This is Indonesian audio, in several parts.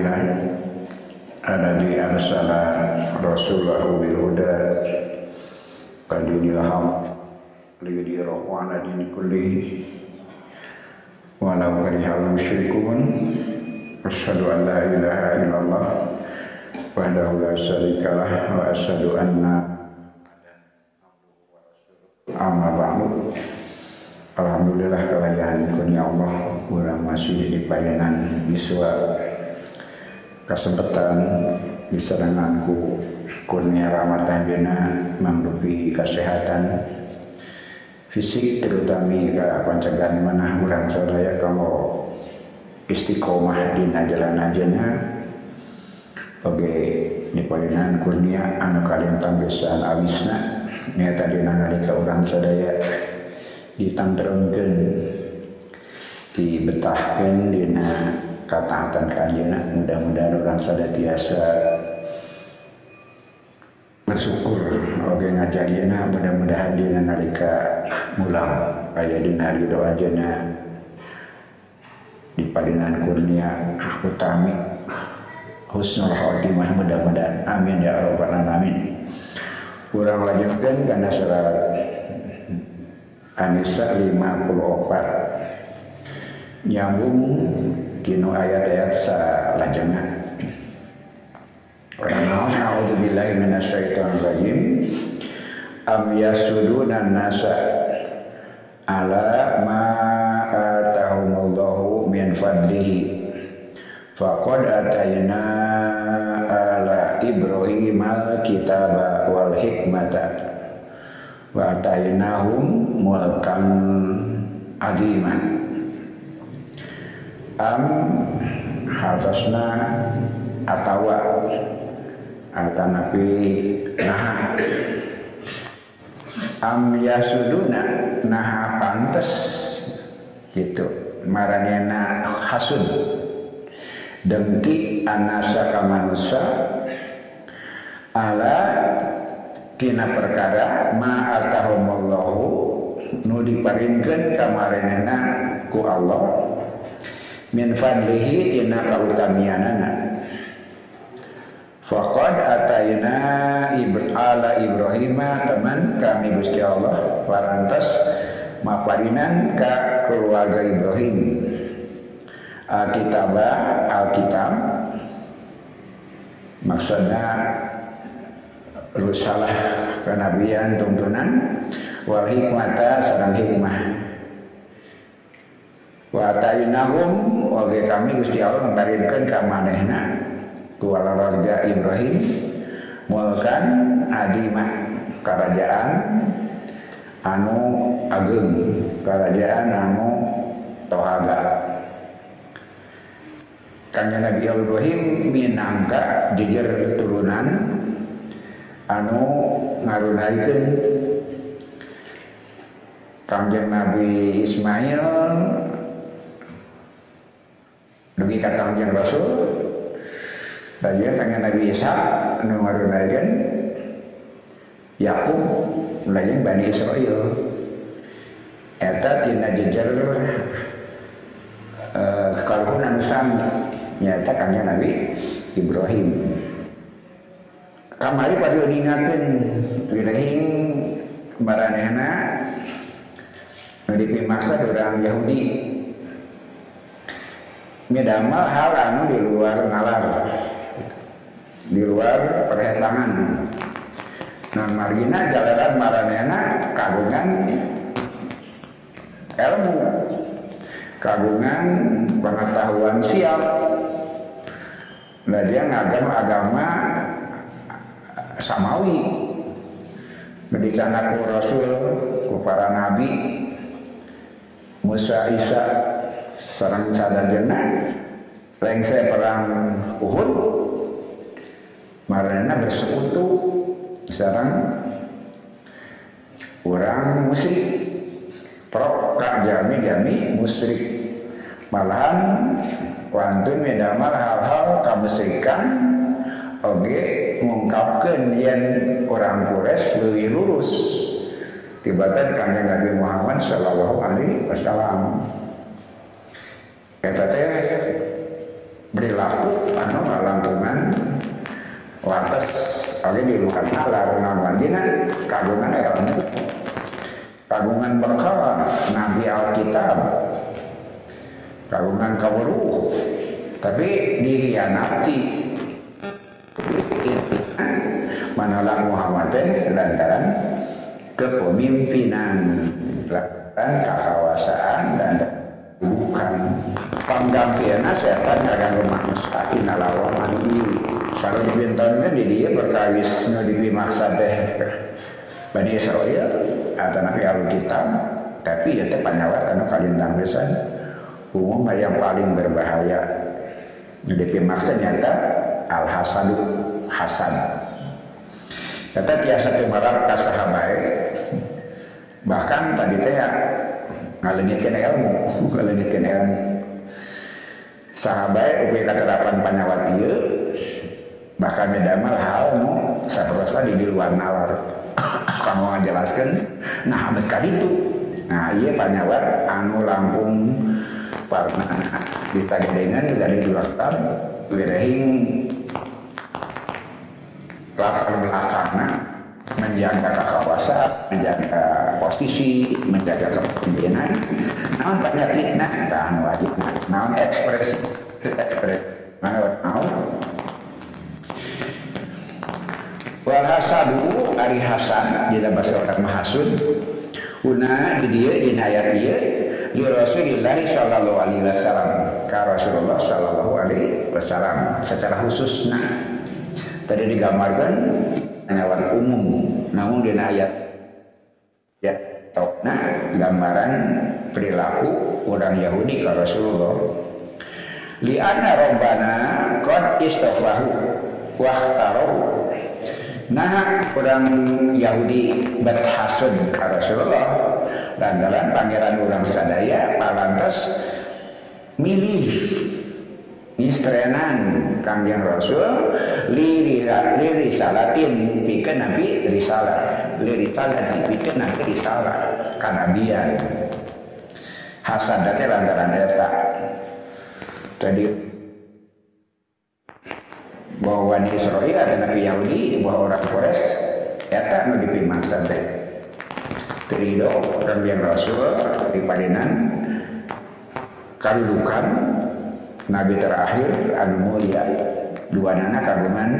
Alhamdulillah Alladhi arsala rasulahu bil huda Qadinil haq Liyudhirahu ala dini kulli Walau karihal musyrikun Asyhadu an la ilaha illallah Wahdahu la syarikalah Wa asyhadu anna Amma ba'du. Alhamdulillah kelayan kurnia Allah kurang masih di pelayanan iswa kesempatan diserenganku kurnia rahmat anjeuna mangdupi kesehatan fisik terutami ke pancegahan manah urang sadaya kamu istiqomah dina jalan anjeuna oge nyepalinan kurnia anu kalintang besan awisna nyata dina nalika urang sadaya ditantremkeun dibetahkeun dina kataatan kanjena mudah-mudahan orang sada tiasa bersyukur oge ngajadieuna mudah-mudahan dina nalika mulang. Aya dina hari doa jana di padinan kurnia utami. Husnul khotimah mudah-mudahan. Amin ya rabbal alamin. Kurang lanjutkan karena surat Anisa 54 nyambung kinu ayat-ayat salajengna Orang A'udzubillahi minasyaitonir rajim Am yasuduna nasa ala ma atahumullahu min fadlihi. Faqad atayna ala Ibrahim al-kitaba wal hikmata. Wa atainahum mulkan adiman am hatasna atawa. Atanapi nah am yasuduna nah pantes. Gitu. Maranena hasud dengki anasa kamanusa ala tina perkara ma atahumallahu nu diparingkeun kamarenena ku Allah min fadlihi tina kautamianana. Faqad atayna ala Ibrahim teman kami Gusti Allah parantos maparinan ka keluarga Ibrahim. Alkitab Alkitab. Maksudnya rusalah kenabian tuntunan. Wal hikmata sareng hikmah wa tainahum oge kami Gusti Allah ngarinkeun ka manehna keluarga Ibrahim mulkan adimah kerajaan anu agung kerajaan anu tohaga. Kanya Nabi Ibrahim minangka jejer turunan anu ngarunaikeun Kangjeng Nabi Ismail dugi ka Kangjeng Rasul. Bagian kangjeng Nabi Isa anu ngarunaikeun Yakub lagi Bani Israel. Eta tina jejer uh, kalhun anu sami. Nyata kangjeng Nabi Ibrahim. Kamari pada diingatkan wirahing baranehna nu maksa orang Yahudi medamal hal anu di luar nalar. Di luar perhetangan nah margina jalanan maranehna kagungan ilmu. Kagungan pengetahuan siap. Nah dia ngagam agama samawi. Mendicanak ku Rasul ku para nabi. Musa Isa sarang sadajana lengse perang Uhud. Marana bersekutu. Sarang orang musyrik. Prok kak jami jami musyrik. Malahan wantun medamal hal-hal kamusyrikan oge mengungkapkan yang orang Quraisy lebih lurus. Tibatan kanjeng Nabi Muhammad Shallallahu Alaihi Wasallam kata teh perilaku anu langkungan wates oke di luar nalar namun dina kagungan ilmu kagungan bekal nabi alkitab. Kagungan kawaruh tapi dihianati. Menolak Muhammad lantaran kepemimpinan dan kekawasaan dan bukan. Panggampiana setan akan rumah mustaqim lawan mandi. Kalau dibintannya di dia berkawis nu maksa teh Bani Israel atau Nabi Alkitab tapi ya teh panyawat anu kalintang pisan umum yang paling berbahaya. Di maksa nyata al hasadu hasan. Kata tiasa temarap kasahabai bahkan tadi teh ngalengitkan ilmu ngalengitkan ilmu. Sahabat upi katerapan panyawat iya bahkan medamal hal nu saprosta di luar nalar kamu ngajelaskan nah abad kali itu. Nah iya panyawat anu lampung pernah ditagedengan dari duraktar wirehing latar belakangnya menjaga kekawasan, menjaga posisi, menjaga kepemimpinan. Namun banyak fitnah, tahan wajib. Namun ekspresi, ekspresi. Namun Walhasadu ari hasan. Di bahasa orang mahasud Una di dia di ayat dia. Di Rasulullah Shallallahu Alaihi Wasallam. Ka Rasulullah Shallallahu Alaihi Wasallam. Secara khusus nah. Tadi digambarkan hewan umum. Namun di ayat ya nah gambaran perilaku orang Yahudi ke Rasulullah. Li'anna robbana qad istafahu wahtarohu Nah, orang Yahudi berhasud ke Rasulullah. Lantaran pangeran orang sadaya palantas milih istrenan kangjeng Rasul li risalatin pikeun nabi risalah. Li risalah pikeun nabi risalah. Kanabian. Hasan teh lantaran eta. Tadi bahwa Bani Israel ada Nabi Yahudi bahwa orang Quraisy eta nu dipimangsan teh terido kangjeng Rasul di padinan kadudukan Nabi terakhir anu mulia. Dua nana kagungan.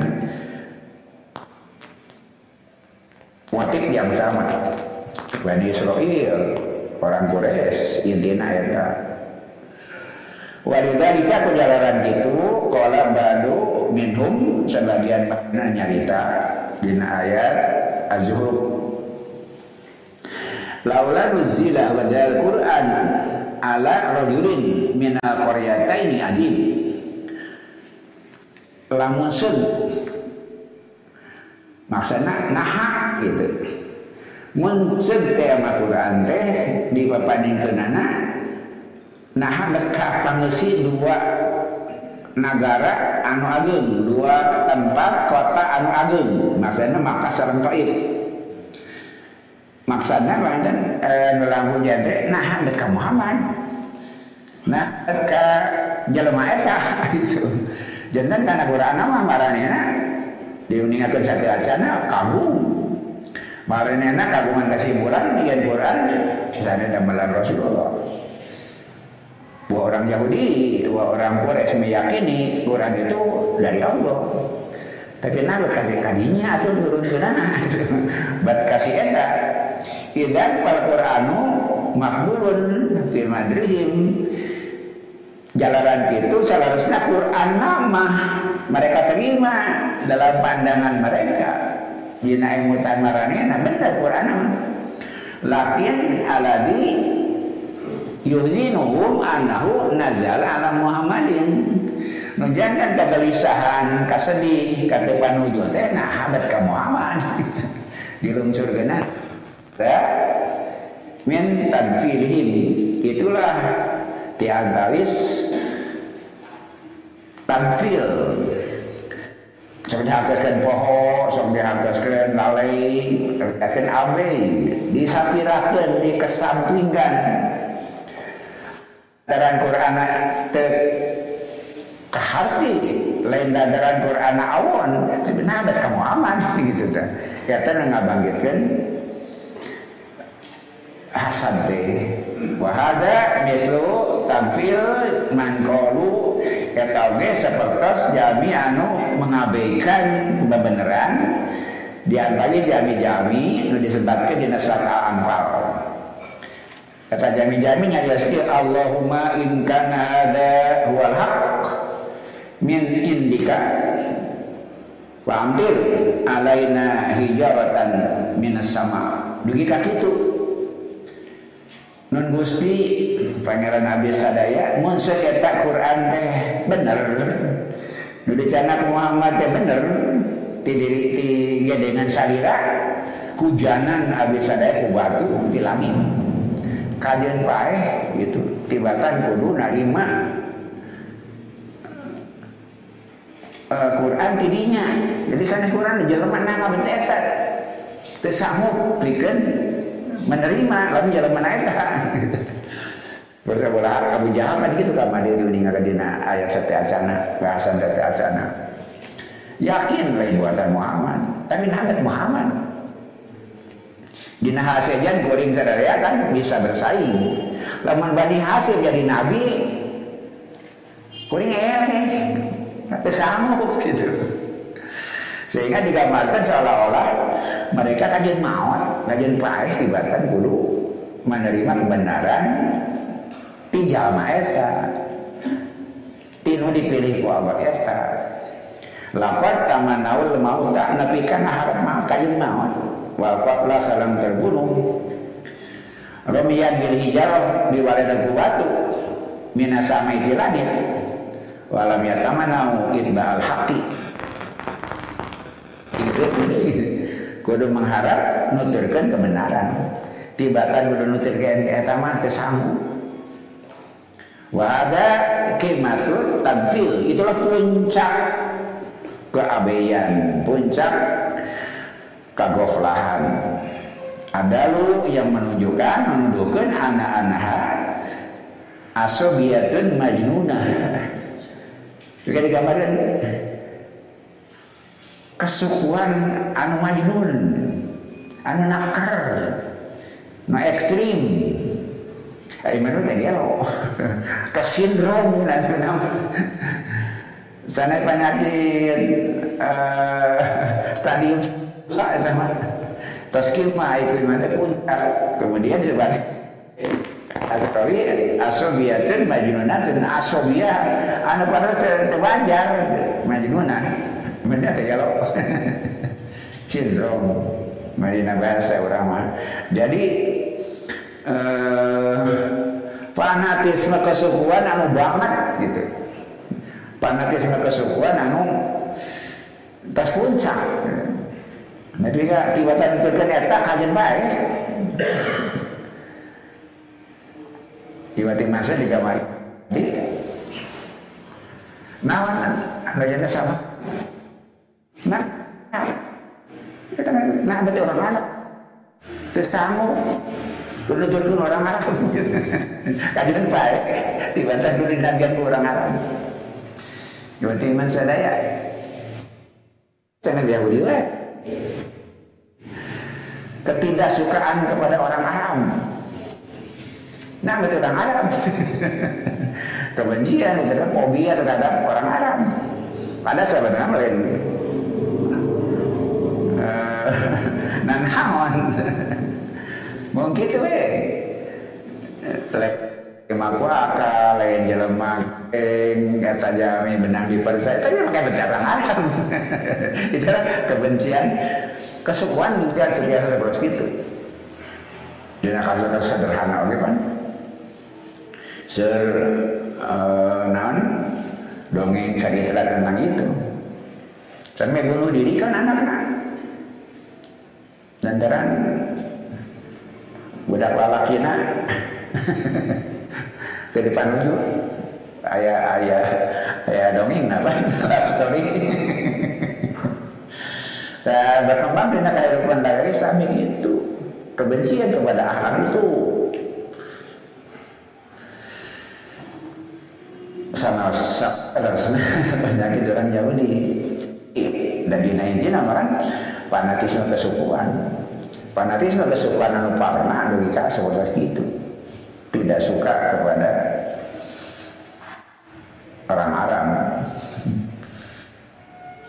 Motif yang sama. Bani Israel orang Quraisy intina eta Walidhalika kejalaran gitu Kola badu minhum Sebagian makna nyarita Dina ayat Azhur Laula nuzila wadal Qur'an ala rajulin minal qaryataini adim lamun sun maksudna naha gitu. Mun sun teh Quran teh dipapandingkeunana naha mereka pangeusi dua negara anu agung dua tempat kota anu agung maksudnya maka sareng Taif maksudnya pancen eh, hujan teh nah ka Muhammad. Nah ka jelema eta gitu jantan kana Quran mah maranena diuningakeun satu acana kagung maranena kagungan kesimpulan di Quran. Sana damelan Rasulullah. Dua orang Yahudi, dua orang Quraisy meyakini Quran itu dari Allah. Tapi nabi kasih kadinya atau turun ke mana? Bat kasih eta Idan fal Qur'anu makbulun fi madrihim. Jalaran itu seharusnya Quran nama mereka terima dalam pandangan mereka. Jina ilmu tamarani nah benar Quran nama. Lakin aladi yuzinuhum anahu nazal ala Muhammadin. Nujangan kegelisahan, kasedih, kata panuju teh nah habat ka Muhammad. Dilungsurkeun min tanfilihim itulah diantawis tanfil sok dihantaskan poho sok dihantaskan lalai akan abe disapirakan dikesampingkan. Dalam Quran te kaharti lain dadaran Quran awon tapi nabat kamu aman gitu ya nggak bangkitkan hasad teh wahada mislu tamfil manqalu eta oge sapertos jami anu mengabaikan kebenaran. Di antaranya jami-jami nu disebutkan di surat Al-Anfal kata jami-jami nyarioskeun Allahumma in kana hada huwal haqq min indika. Wa amdir alaina hijaratan minas sama. Dugi ka kitu Nun Gusti Pangeran Nabi Sadaya mun Quran teh bener. Nu dicanak Muhammad teh bener ti dengan salira hujanan Abi Sadaya ku batu ti langit. Kajian paeh gitu tibatan kudu narima uh, Quran tidinya. Jadi sana Quran jelema nang abet eta teu menerima lalu jalan mana eta Bersabola Abu Jahal kan gitu kan mandi diuningan dina ayat sate acana bahasan sate acana. Yakin lain buatan Muhammad. Tapi nabi Muhammad. Dina hasilnya goreng sadaya kan bisa bersaing. Lamun Bani hasil jadi nabi goreng eleh. Tapi sanggup gitu sehingga digambarkan seolah-olah mereka kajian maut, kajian paes tibatan dulu menerima kebenaran. Tinjal maeta tinu dipilih ku Allah eta lapar tamanaul maut tak nabi kan harap maut kajian maut wal salam terbunuh Romiyan bil hijarah diwaledan ku batu. Minasama itilani walam yatamanau itba'al haqi kudu mengharap nuturkan kebenaran tibatan kudu nuturkan eta mah sanggup Wada kimatut tanfil itulah puncak keabeyan, puncak kagoflahan. Ada lu yang menunjukkan menunjukkan anak-anak asobiatun majnunah. Juga digambarkan kesukuan anu majnun anu nakar nu ekstrim. Ay menurut tadi lo ke sindrom sana penyakit uh, stadium lah itu mah. Taskil mah itu mana puncak. Kemudian sebagai Asakali asobiatun majnunatun asobia anu pada terwajar majnunah Benar ya lo. Sindrom. Marina bahasa orang. Jadi eh, fanatisme kesukuan anu banget gitu. Fanatisme kesukuan anu tas puncak. Nah, jika tiba-tiba itu eta kajian baik. Tiba-tiba masa di kamar. Di nawan, ngajana sama Nah, kita kan nah berarti orang Arab. Terus kamu dulu orang Arab. Kajian baik. Tiba-tiba dulu dinabian orang Arab. Berarti iman sadaya. Jangan Yahudi wae. Ketidaksukaan kepada orang Arab. Nah, betul orang Arab. Kebencian, terhadap fobia terhadap orang Arab. Pada sebenarnya lain nan haon mungkin gitu we. Lek kemaku akal lain jelema eng kata jami benang di saya tapi pakai berdarah Arab itu kebencian kesukuan juga sebiasa seperti itu dan kasus-kasus sederhana oke kan ser uh, dongeng cerita tentang itu. Sampai bunuh diri kan anak-anak lantaran budak lalakina dari panuju ayah ayah ayah dongeng apa story dan berkembang dengan kehidupan dari Islam itu kebencian kepada akhlak itu sama sama penyakit orang Yahudi dan dina intina kan fanatisme kesukuan. Fanatisme kesukuan anu parna anu ika seperti itu tidak suka kepada orang Arab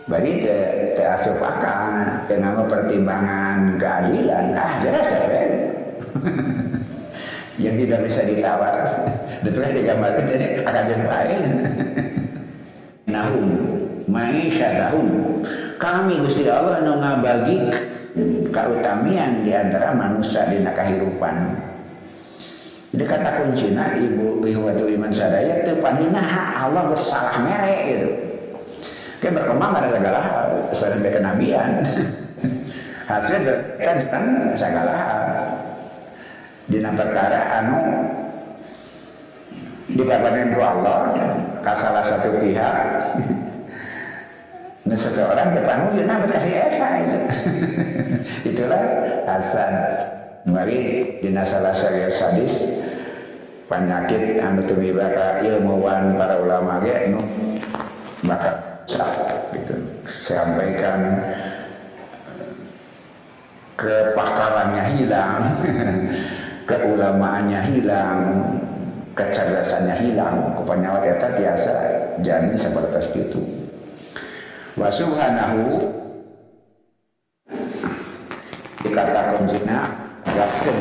bagi te, te asup dengan pertimbangan keadilan. Ah jelas ya yang tidak bisa ditawar Diterus digambarkan jadi akan jadi lain. Nahum ma'isyatahum kami Gusti Allah nu ngabagi kautamian di antara manusia di kahirupan jadi kata kuncinya ibu ihwatu iman sadaya itu panina Allah bersalah merek gitu. Kayak berkembang pada segala hal sering kenabian. Hasil kan segala hal. Di perkara anu dibabarin ku Allah ke salah satu pihak Nah, seseorang depan ya nah kasih eta itu. Itulah Hasan. Mari dina salah saya sadis penyakit anu tumibaka ilmuwan para ulama ge anu maka sah gitu. Sampaikan kepakarannya hilang, keulamaannya hilang, kecerdasannya hilang kepenyawa eta biasa jadi seperti itu wa subhanahu. Dikatakan jina gaskeun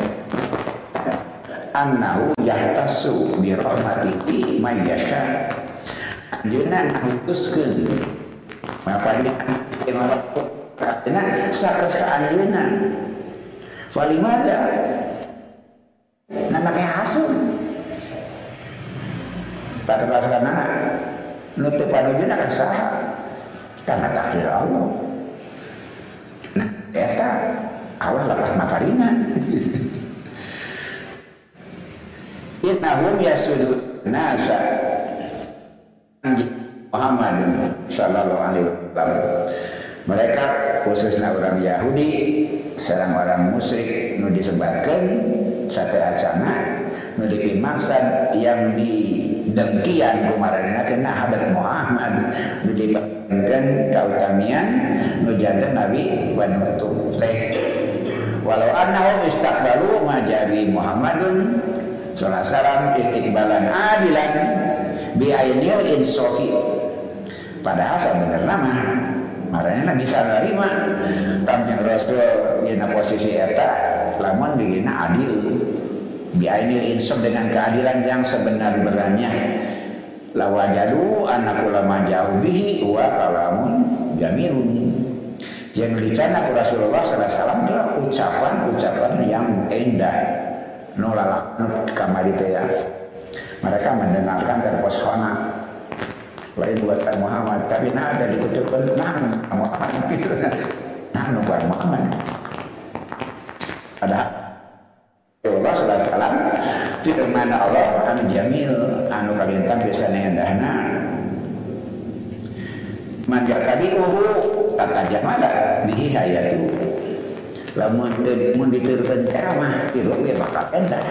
annahu yahtasu bi rahmatihi may yasha. Anjeunna nghutuskeun maka dia karena sakasa anjeunna falimada? Namanya hasil. Kata anak nutup kan sah karena takdir Allah. Nah, eta Allah lepas makarina. Innahum yasudun nasa Muhammad sallallahu alaihi wasallam. Mereka khususnya orang Yahudi, serang orang musyrik nu disebarkan sate acana nu dipimaksan yang didengkian kumaranina kena habat Muhammad. Nu dibangkan kautamian nu jantan Nabi nutup teh. Walau annahum istaqbalu majari Muhammadun sallallahu salam istiqbalan adilan bi ainil insofi. Padahal sebenarnya nama. Marahnya bisa nerima. Kamjeng Rasul dina posisi eta lamun digina adil biainil insaf dengan keadilan yang sebenar-benarnya. Lawajadu anak ulama jauh bihi wa kalamun jamilun yang dicana ke Rasulullah SAW itu ucapan-ucapan yang indah. Nulalak kamar itu ya. Mereka mendengarkan terpesona. Lain buat Muhammad tapi nah ada dikutukan nah Muhammad gitu nah buat Muhammad ada Allah SAW firman Allah anu jamil anu kalintang biasanya endahna man yakabiuhu tata jamala bihi hayatu lamun mun diturunkan ceramah itu ya bakal endah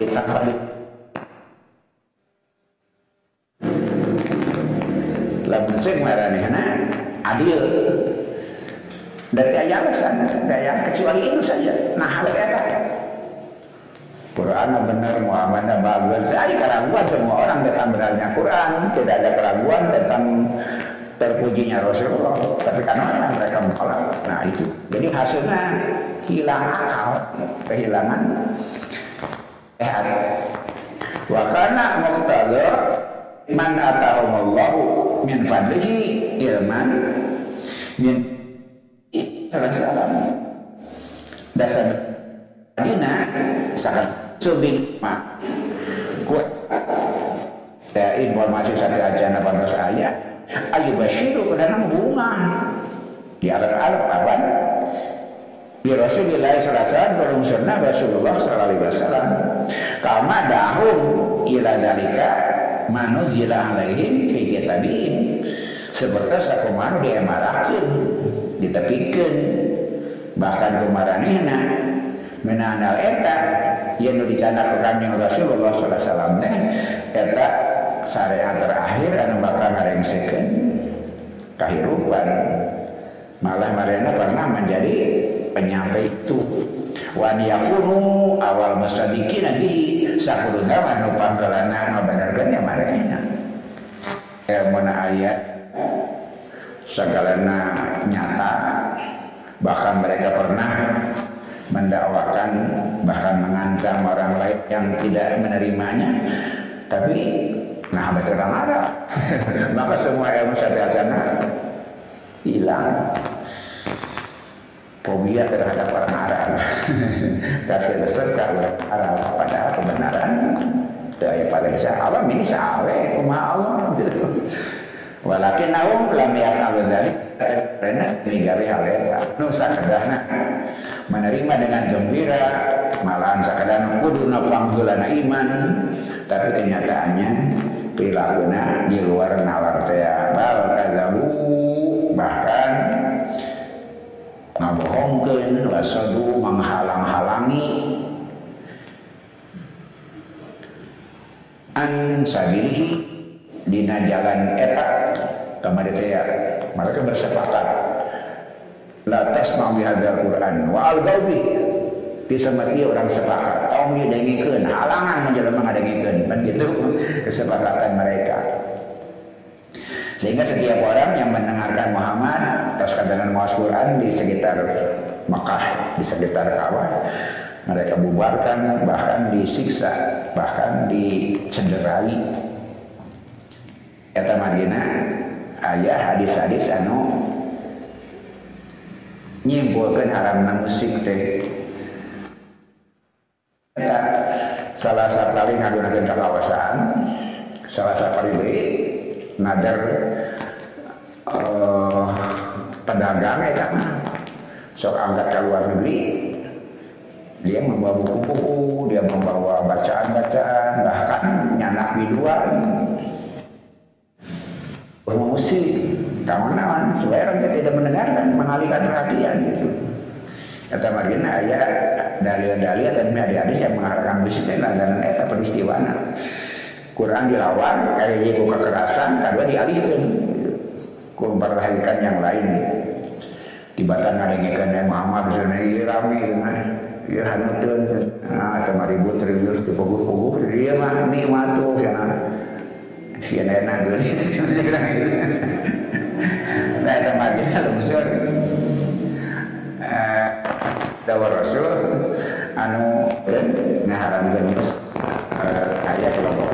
kita kali lamun sing maranehna adil. Dan tidak alasan, tidak kecuali itu saja. Nah, hal itu Quran benar, Muhammad bagus. Ada keraguan semua orang tentang benarnya Quran, tidak ada keraguan tentang terpujinya Rasulullah. Tapi karena mereka menolak, nah itu. Jadi hasilnya hilang akal, kehilangan sehat. Wa kana muqtada man atahumullahu min fadlihi ilman min salam dasar Dina sangat subing mak kuat ya informasi satu aja pada saya ke dalam bunga. Di alam-alam apa? Di Rasulullah SAW berungsurna Rasulullah SAW kama dahum ila dalika manuzila alaihim fi kitabihim. Seperti sakumanu diemarakin ditepikan. Bahkan kemaranehna menandal eta yang dicana ke kanjeng Rasulullah alaihi wasallam eta syariat terakhir anu bakal ngarengsekeun kahirupan. Malah Mariana pernah menjadi penyampai itu. Wan yakunu awal musadikin bihi sakuruna manu panggalana ngabenerkeun ya Mariana? Ilmuna ayat segalana nyata. Bahkan mereka pernah mendakwakan bahkan mengancam orang lain yang tidak menerimanya. Tapi nah betul ada. Maka semua ilmu sana hilang. Fobia terhadap orang Arab kata besar kalau Arab pada kebenaran ya pada bisa alam ini sawe kuma Allah. Walakin naum lam yaqalu dari karena gawe hal nusa kadahna menerima dengan gembira malahan sakadana kuduna panggeulana iman. Tapi kenyataannya perilakunya di luar nalar saya. Bal kadzabu bahkan ngabohongkeun wasadu menghalang-halangi. An sabilihi dina jalan eta kamari teh mereka bersepakat. La tasma' bi hadzal Qur'an wa al gaubi disamati orang sepakat tong didengikeun halangan menjelema ngadengikeun kan gitu kesepakatan mereka. Sehingga setiap orang yang mendengarkan Muhammad atau sekadar mawas Quran di sekitar Mekah di sekitar Ka'bah mereka bubarkan bahkan disiksa bahkan dicederai. Eta Madinah ayah hadis-hadis anu nyimpulkan haramna musik teh eta salah satu kali ngagunakeun kekawasan salah satu kali nadar uh, pedagang ya kan sok angkat ke luar negeri. Dia membawa buku-buku dia membawa bacaan-bacaan bahkan nyanak biduan. Bermusik kawan-kawan supaya orang tidak mendengarkan mengalihkan perhatian gitu. Kata margina ayah dalil-dalil atau hadis-hadis yang mengharapkan bisnis dan eta peristiwa Quran dilawan kayak ibu kekerasan kedua dialihkan ku memperhatikan yang lain. Tibatan ngadengekeun yang Muhammad sana ieu rame cenah ieu hanuteun nah teu ribut ribut dipoguh-poguh dia mah nikmat tuh cenah. Si enak geulis nah eta mah kita lumusur dawar rasul anu ngaharamkeun eh, ayat kelompok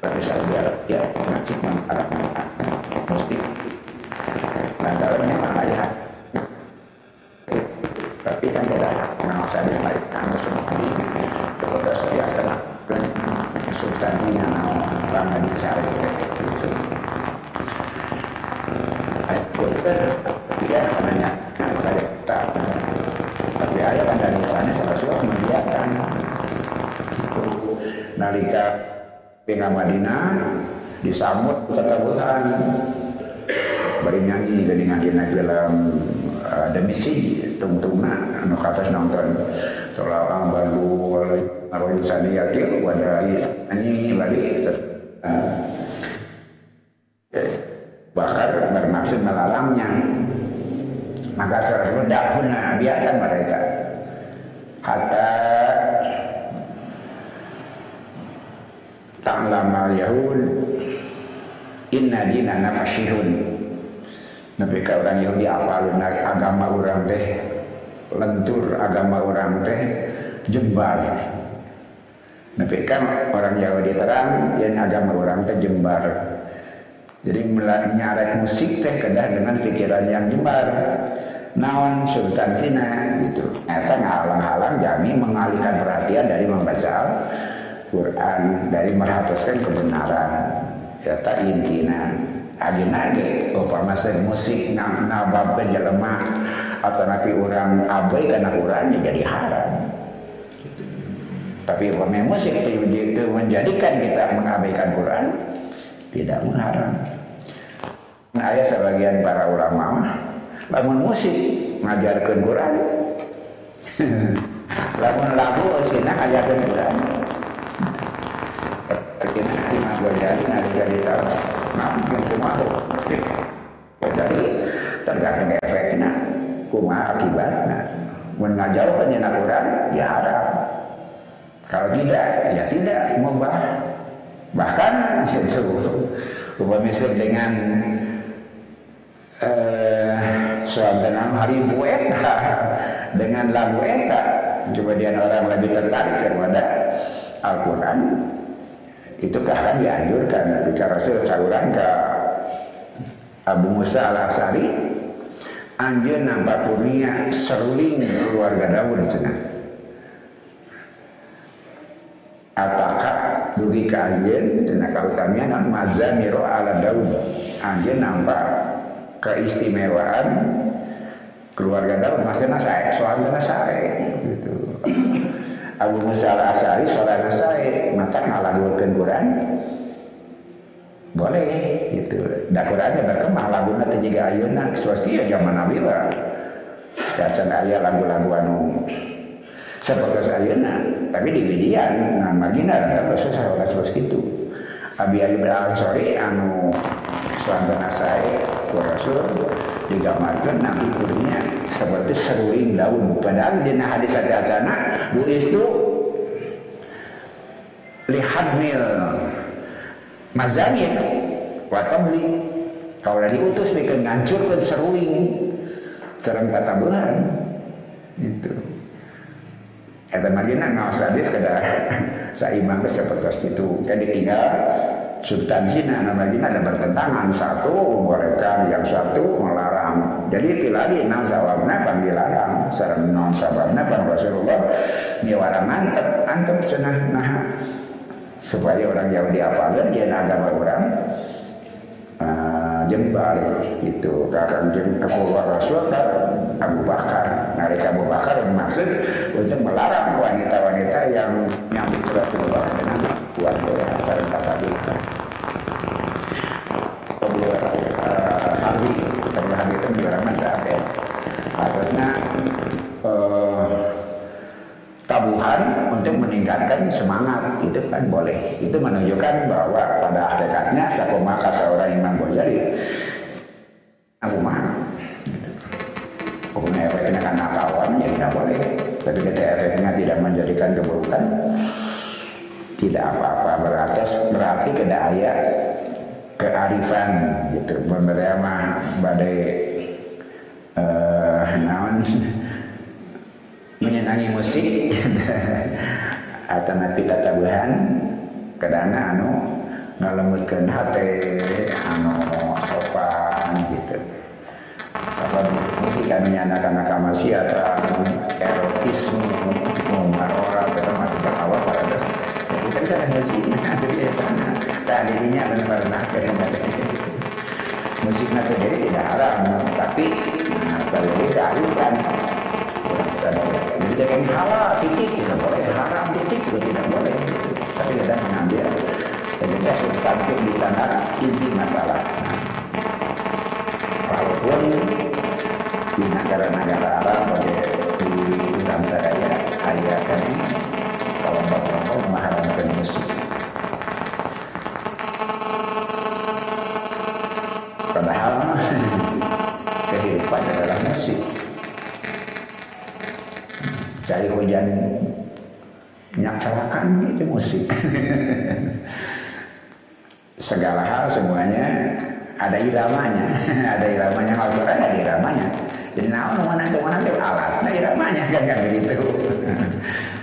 berarti Saudi Arabia wajib mengharapkan mesti nah dalamnya ayat tapi kan kita mengawasi ada yang lain kamu semua ini kepada biasa dan substansinya lama dicari itu ayat kultur dia namanya maka kita tapi ayat kan dari sana salah suatu membiarkan itu nalika pindah Madinah disambut ketabuhan bari nyanyi dengan dina film uh, demisi tungtungna anu katas nonton. Tolak bandu walai arwah saniyati wadai nyanyi balik bakar bermaksud melalamnya. Maka secara dakuna biarkan mereka. Hatta ta'lama yahud inna dinana fasihun ka orang Yahudi apalun agama orang teh lentur agama orang teh jembar. Nabi kan orang Yahudi terang yang agama orang teh jembar. Jadi nyaret musik teh kedah dengan pikiran yang jembar. Naon sultan sina gitu. Eta ngalang-halang jami mengalihkan perhatian dari membaca Quran dari merhapuskan kebenaran ya tak intina ayeuna ge. Upama musik nang nabab jelema atau nabi orang abai karena Qurannya jadi haram. Tapi upama musik itu menjadikan kita mengabaikan Quran tidak mengharam. Nah, ayat sebagian para ulama lamun musik ngajarkan Quran lamun lagu sina ngajarkan Quran jadi nalika ditaras nah mungkin kumaha sih jadi tergantung efeknya kumaha akibatnya menajauh penyenak ya haram. Kalau tidak ya tidak mubah. Bahkan itu misal dengan eh, suasana hari eta. Dengan lagu eta. Kemudian orang lebih tertarik kepada Al-Quran itu bahkan dianjurkan Nabi Rasul ke Abu Musa al-Asari anjur nampak punya seruling keluarga Daud cenah ataka dugi ke anjeun cenah kautamian mazamiro ala Daud anjir nampak keistimewaan keluarga Daud maksudnya saya suami saya Abu Musa al-Asari soalnya saya maka ngalagukan Quran. Boleh gitu. Da Qurannya berkembang lagunya terjaga ayunan. Swasti ya zaman Nabi lah. Kacan ayah lagu-lagu anu. Seperti ayuna tapi di median nah marginal ada susah orang seperti itu. Abi Ayub al-Ansari anu suantana saya Rasul digambarkan nanti kudunya seperti seruing daun. Padahal di hadis ada acana bu itu lihat mil mazamir watabli kalau diutus bikin ngancurkan seruing. Serang kata bulan. Itu. Eta margina ngawas hadis kada saimang seperti itu. Kan ditinggal substansinya namanya ada bertentangan. Satu mereka yang satu melarang jadi tiladi nang sawabna pan dilarang sareng non sababna pan Rasulullah miwara mantep antep cenah nah. Supaya orang Yahudi apalin dia agama orang uh, jembal itu kakang keluar Rasul kan Abu Bakar. Nalika Abu Bakar maksud untuk melarang wanita-wanita yang nyambut Rasulullah dengan buat sareng kata kita Harbi Terlalu Harbi itu menjelaskan ada maksudnya uh, tabuhan untuk meningkatkan semangat itu kan boleh. Itu menunjukkan bahwa pada hakikatnya sakomaka seorang Imam Ghazali aku mah Pokoknya efeknya kan nakawan ya tidak boleh. Tapi ketika efeknya tidak menjadikan keburukan tidak apa-apa berarti berarti kedaya kearifan gitu. Mah badai uh, naon? Menyenangi musik? Atau nabi tatabuhan kedana anu ngalemutkeun hati anu sopan gitu. Apa musik kan menyanakan kamaksiatan erotisme orang kita masih berkawal pada dasar kan saya musik jadi ya dirinya benar-benar musiknya sendiri tidak haram tapi nah, kalau kearifan jadi yang halal titik tidak boleh haram titik juga tidak boleh tapi kita mengambil jadi substantif di sana inti masalah walaupun di negara-negara Arab pada di dalam saya ayat kami kelompok-kelompok mengharamkan musik musik cari hujan nyaksalakan itu musik. Segala hal semuanya ada iramanya. Ada iramanya Al-Quran ada iramanya. Jadi nah mana itu mana itu alat nah iramanya kan kan begitu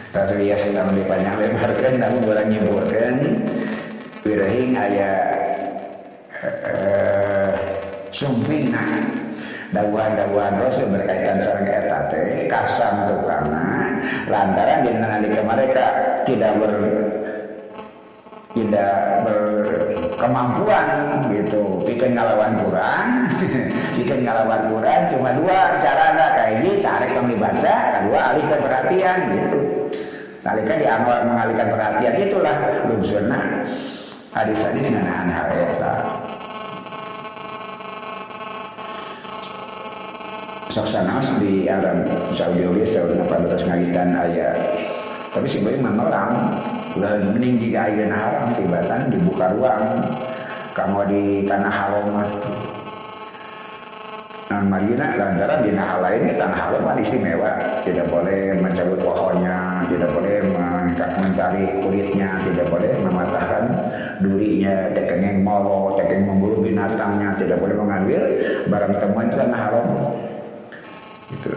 tasbih sedang dipanjang lebarkan namun orang nyebutkan wirahing ayat uh, dakwaan-dakwaan Rasul berkaitan sarang eta teh kasam tukana lantaran di nalika mereka tidak ber tidak berkemampuan gitu. Bikin ngelawan Quran bikin ngelawan Quran cuma dua cara nggak kayak ini cari kami baca kedua alihkan perhatian gitu. Nalika dianggap mengalihkan perhatian itulah lumsurna hadis-hadis ngenaan hal eta saksanas di alam Saudi Arabia Saudi Arabia ngagitan ayat tapi sebenarnya memelang Lalu mending jika ayeuna haram tibatan dibuka ruang. Kamu di tanah haram Nah, Madinah lantaran di hal lain tanah haram kan istimewa, tidak boleh mencabut pohonnya, tidak boleh mencari kulitnya, tidak boleh mematahkan durinya, tekengeng molo, tekeng memburu binatangnya, tidak boleh mengambil barang temuan tanah haram. Itu.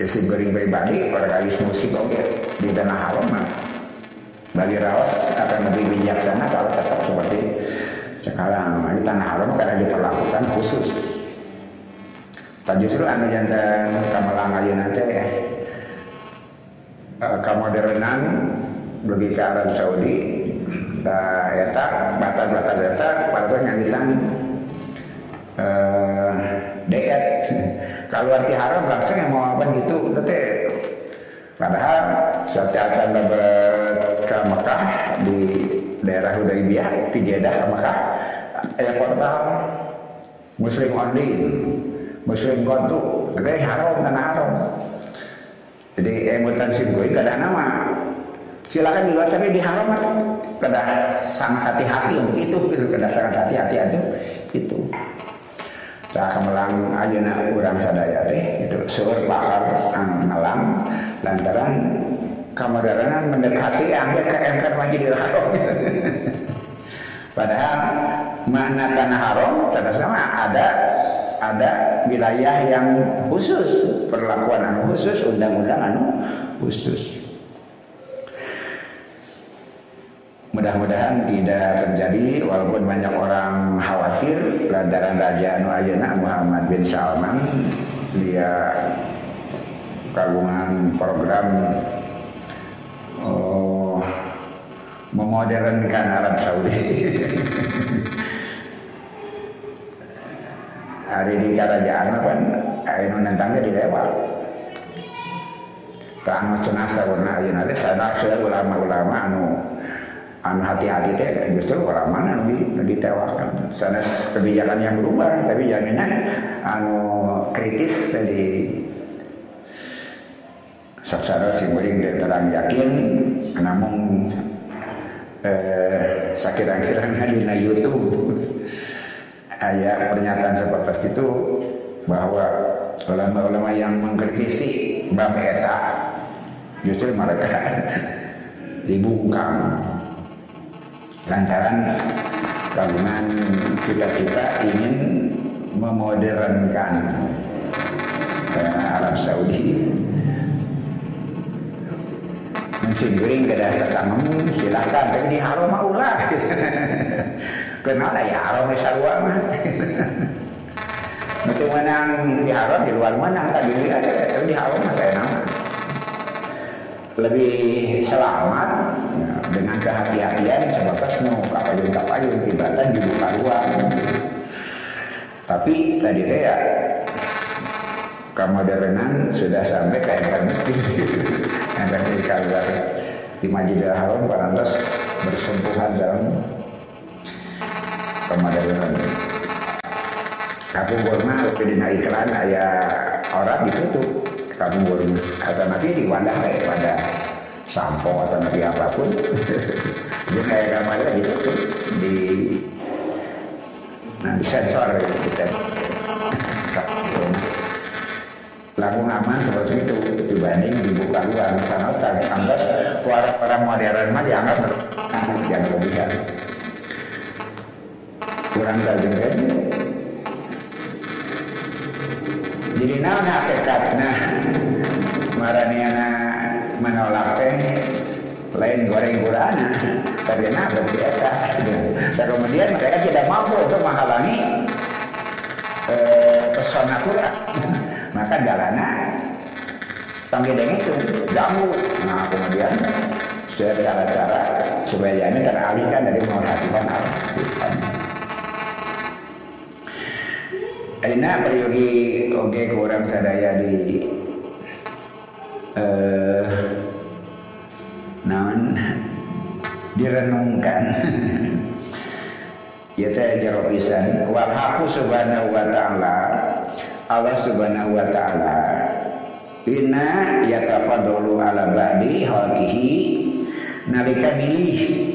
Jadi goreng pribadi, para kali musik oke di tanah haram mah bagi rawas akan lebih bijaksana kalau tetap seperti sekarang. Di tanah haram karena diperlakukan khusus Tak justru anu jantan kamalang aja nanti ya. Uh, kemodernan bagi ke Arab Saudi ta eta batas-batas eta pada nyanyitan uh, diet kalau arti haram langsung yang mau apa gitu tete padahal setiap acan ke Mekah di daerah Hudaybiyah di Jeddah ke Mekah ada portal Muslim only muslim kontu gede haram dan haram. Jadi emutan gue gak ada nama. Silakan di luar tapi di haram kada sangat hati-hati untuk itu gitu. Kada sangat hati-hati itu itu Nah, kemelang ayeuna urang sadaya teh. Itu seueur bakar anu ngalang lantaran kamoderanan mendekati angkat ke engker Masjidil Haram. Padahal makna tanah haram sama ada ada wilayah yang khusus perlakuan anu khusus undang-undang anu khusus mudah-mudahan tidak terjadi walaupun banyak orang khawatir lantaran Raja Anu Ayeuna Muhammad bin Salman dia kagungan program oh, memodernkan Arab Saudi. Hari di kerajaan kan ayo nentangnya dilewat tanah cenasa warna sana sudah ulama-ulama anu anu hati-hati teh justru orang mana di ditewakan sana kebijakan yang berubah tapi jaminan anu kritis tadi saksara si muring terang yakin. Namun eh, sakit akhirnya di YouTube. Ayat pernyataan seperti itu bahwa ulama-ulama yang mengkritisi bab eta justru mereka dibungkam lantaran kagungan kita-kita ingin memodernkan Arab Saudi mensinggering ke dasar sama silahkan tapi di haram ulah Kenal ya haram sarua mah. Itu menang di haram di luar menang tadi aja tapi di haram mah saya. Lebih selamat ya, dengan kehati-hatian sebatas nu kapayun kapayun tibatan dibuka ruang. Tapi tadi teh ya kemodernan sudah sampai ke emper masjid yang tadi kalau di Masjidil Haram parantos bersentuhan dalam pemadaran Kampung Burma lebih dina iklan ayah orang ditutup. Kampung Burma atau nanti di wadah kayak pada sampo atau nanti apa pun. Dia kayak gambarnya ditutup di nah di sensor gitu di lagu aman seperti itu dibanding dibuka luar. Sana tadi angkas orang-orang modern mah dianggap yang kelebihan kurang daging kan? Jadi naon hakikatna maraniana menolak teh lain goreng gurana tapi nah berarti eta dan kemudian mereka tidak mampu untuk menghalangi eh, pesona Quran maka jalana tanggedeng itu ganggu. Nah kemudian secara cara supaya ini teralihkan dari memperhatikan Al-Quran Aina peryogi oge kurang sadaya di eh direnungkan. Ya teh jaro pisan. Wal subhanahu wa ta'ala Allah subhanahu wa ta'ala Inna yatafadalu ala ba'di halkihi nalika milih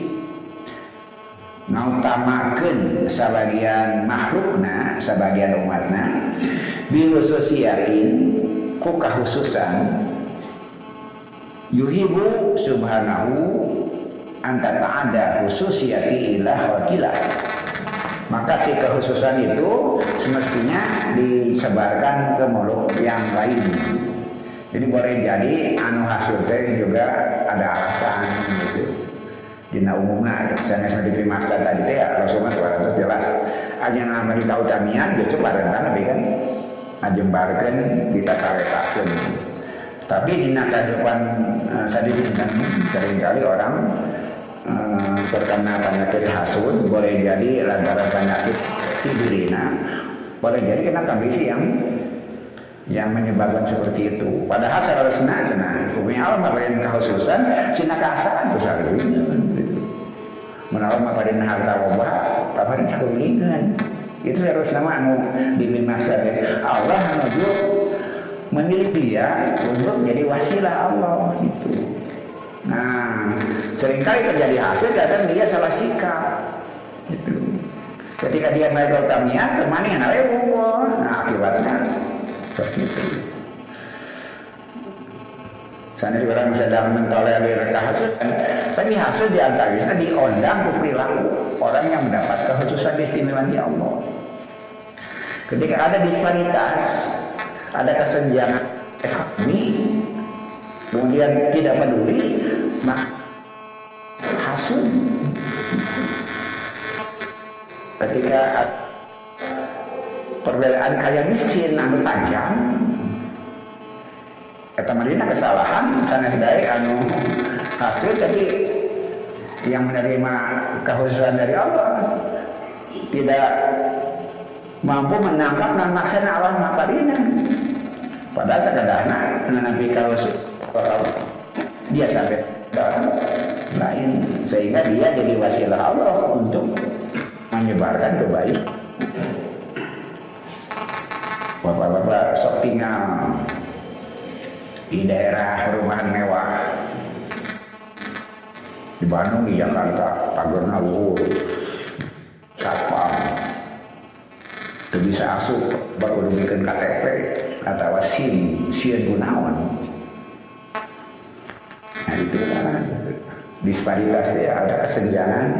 ngautamakeun sebagian makhlukna sebagian umatna bi khususiyatin ku kahususan yuhibu subhanahu anta ta'ada khususiyati ilah wakilah maka si kekhususan itu semestinya disebarkan ke makhluk yang lain. Jadi boleh jadi anu hasil juga ada alasan gitu. Dina umumna sana sana diberi maksud tadi teh ya Rasulullah itu jelas. Aja nama di tamian gitu parentan tapi kan? Ajembarkan kita tarekakeun tapi di kehidupan uh, sadin kan sering kali orang uh, terkena penyakit hasud boleh jadi lantaran penyakit tidurina boleh jadi kena kondisi yang yang menyebabkan seperti itu. Padahal seharusnya sana hukumnya Allah memberikan kehususan sina kasaran besar. Menawa maparin harta wabah, paparin sakulingan. Itu seharusnya anu dibimaksa Allah menuju memilih dia untuk jadi wasilah Allah itu. Nah, sering kali terjadi hasil kadang dia salah sikap. Itu. Ketika dia naik ke kamian, ke mana yang Nah, akibatnya seperti itu. Sana orang sedang mentolerir kehasutan, tapi hasil di antaranya diondang ke perilaku orang yang mendapat kekhususan keistimewaan di Allah. Ketika ada disparitas, ada kesenjangan ekonomi, kemudian tidak peduli, maka hasil ketika perbedaan kaya miskin anu panjang kata Madinah kesalahan sana dari anu hasil tapi yang menerima kekhususan dari Allah tidak mampu menangkap dan maksana Allah Madinah padahal sekadana Nabi kalau dia sampai lain sehingga dia jadi wasilah Allah untuk menyebarkan kebaikan. Bapak-bapak sok tinggal di daerah perumahan mewah. Di Bandung di Jakarta pagarna luhur satpam. Bisa asup baru bikin KTP atau SIM SIM gunawan disparitas ya ada kesenjangan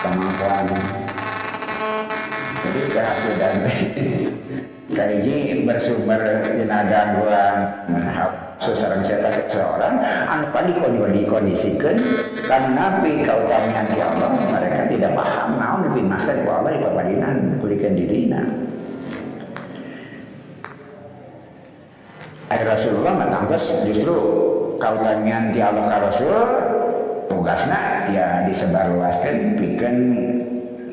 kemampuan. Jadi kehasudan kaiji bersumber dina gangguan seseorang saya seorang anu padiko dikondisikan karena nabi kautamian di Allah mereka tidak paham. Naon lebih masa di Allah di papadinan kulikan dirina Ayat Rasulullah matangkes justru kautamian di Allah Rasul tugasnya ya disebarluaskan bikin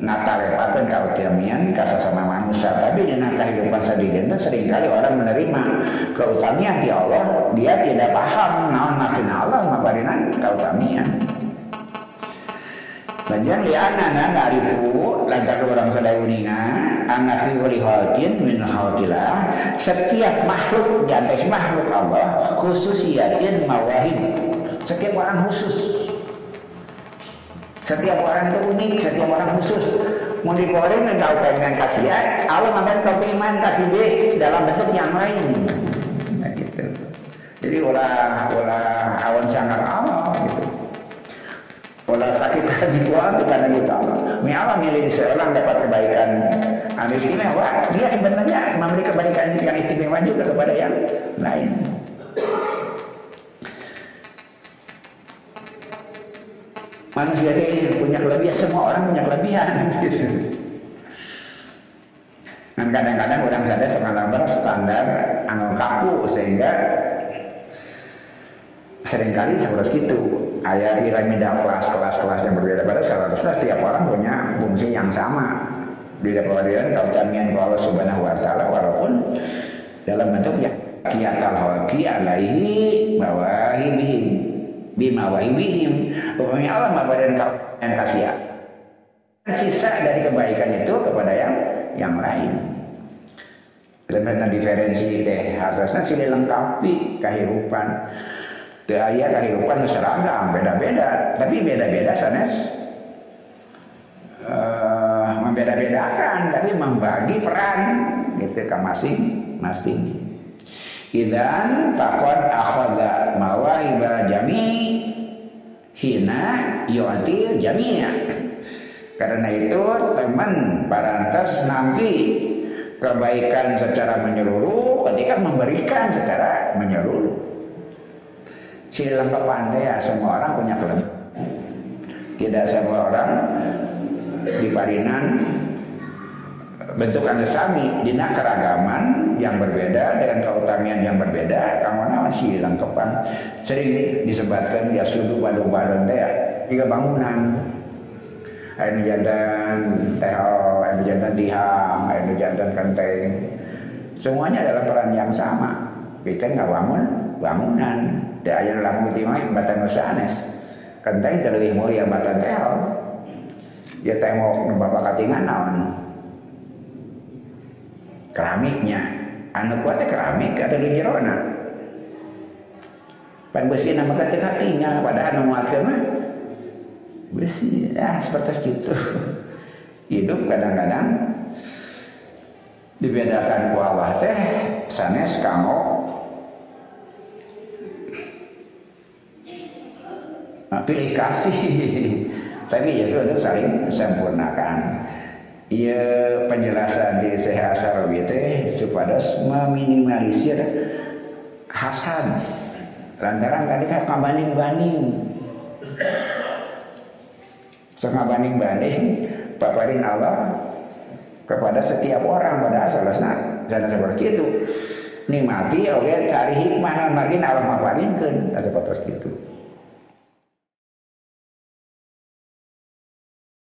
natarepakan kautamian sama manusia. Tapi dengan kehidupan sendiri sering kali orang menerima keutamian di Allah dia tidak paham. Naon makin Allah mabarinan kautamian Bagian lianana narifu lantar orang sadayuninga anafi wali halkin min halkilah setiap makhluk di atas makhluk Allah khususiatin mawahib setiap orang khusus setiap orang itu unik, setiap orang khusus. Mau digoreng dan kau pengen kasih A, Allah makan kau pengen kasih B dalam bentuk yang lain. Nah, gitu. Jadi olah olah awan sangat Allah gitu. Olah sakit hati Tuhan itu karena kita Allah. Allah milih seorang dapat kebaikan anu istimewa, dia sebenarnya memberi kebaikan yang istimewa juga kepada yang lain. Manusia ini punya kelebihan semua orang punya kelebihan. Dan kadang-kadang orang sadar sekarang standar anu kaku sehingga sering kali seperti itu ayat piramida kelas-kelas-kelas yang berbeda-beda seharusnya setiap orang punya fungsi yang sama. Di pengadilan kau jaminan Allah subhanahu wa ta'ala walaupun dalam bentuk ya kiatal hawaki alaihi bawahibihim bima wahibihim pokoknya Allah memberikan kau yang kasih sisa dari kebaikan itu kepada yang yang lain. Karena diferensi deh harusnya sih lengkapi kehidupan. Teu aya kehidupan seragam, beda-beda, tapi beda-beda sanes uh, membeda-bedakan, tapi membagi peran gitu ke masing-masing. Idan fakon akhadha mawahiba jami hina yu'til jami'a. Karena itu teman parantas nampi kebaikan secara menyeluruh ketika memberikan secara menyeluruh. Silang ya semua orang punya kelebihan. Tidak semua orang di Parinan bentuk anu sami dina keragaman yang berbeda dengan keutamian yang berbeda kamu masih lengkapan sering disebutkan ya sudu badu balon teh tiga bangunan. Anu jantan teho anu jantan diham anu jantan kenteng. Semuanya adalah peran yang sama. Bikin nggak bangun bangunan. Teh aya lamun ti mah batan sanes kenteng teh leuwih mulia batan teh ya teh mau bapak katingan naon keramiknya. Anu kuat teh keramik atau di jerona pan besi nama kata katingan padahal anu muatkeun mah besi ah seperti itu. Hidup kadang-kadang dibedakan ku Allah teh sanes kamu. Pilih kasih. Tapi justru itu saling sempurnakan ia penjelasan di sehat sarawi teh meminimalisir hasad lantaran tadi kan kabanding banding setengah banding banding paparin Allah kepada setiap orang pada asalnya. Sana seperti itu. Nikmati oke cari hikmah margin Allah maparinkan seperti itu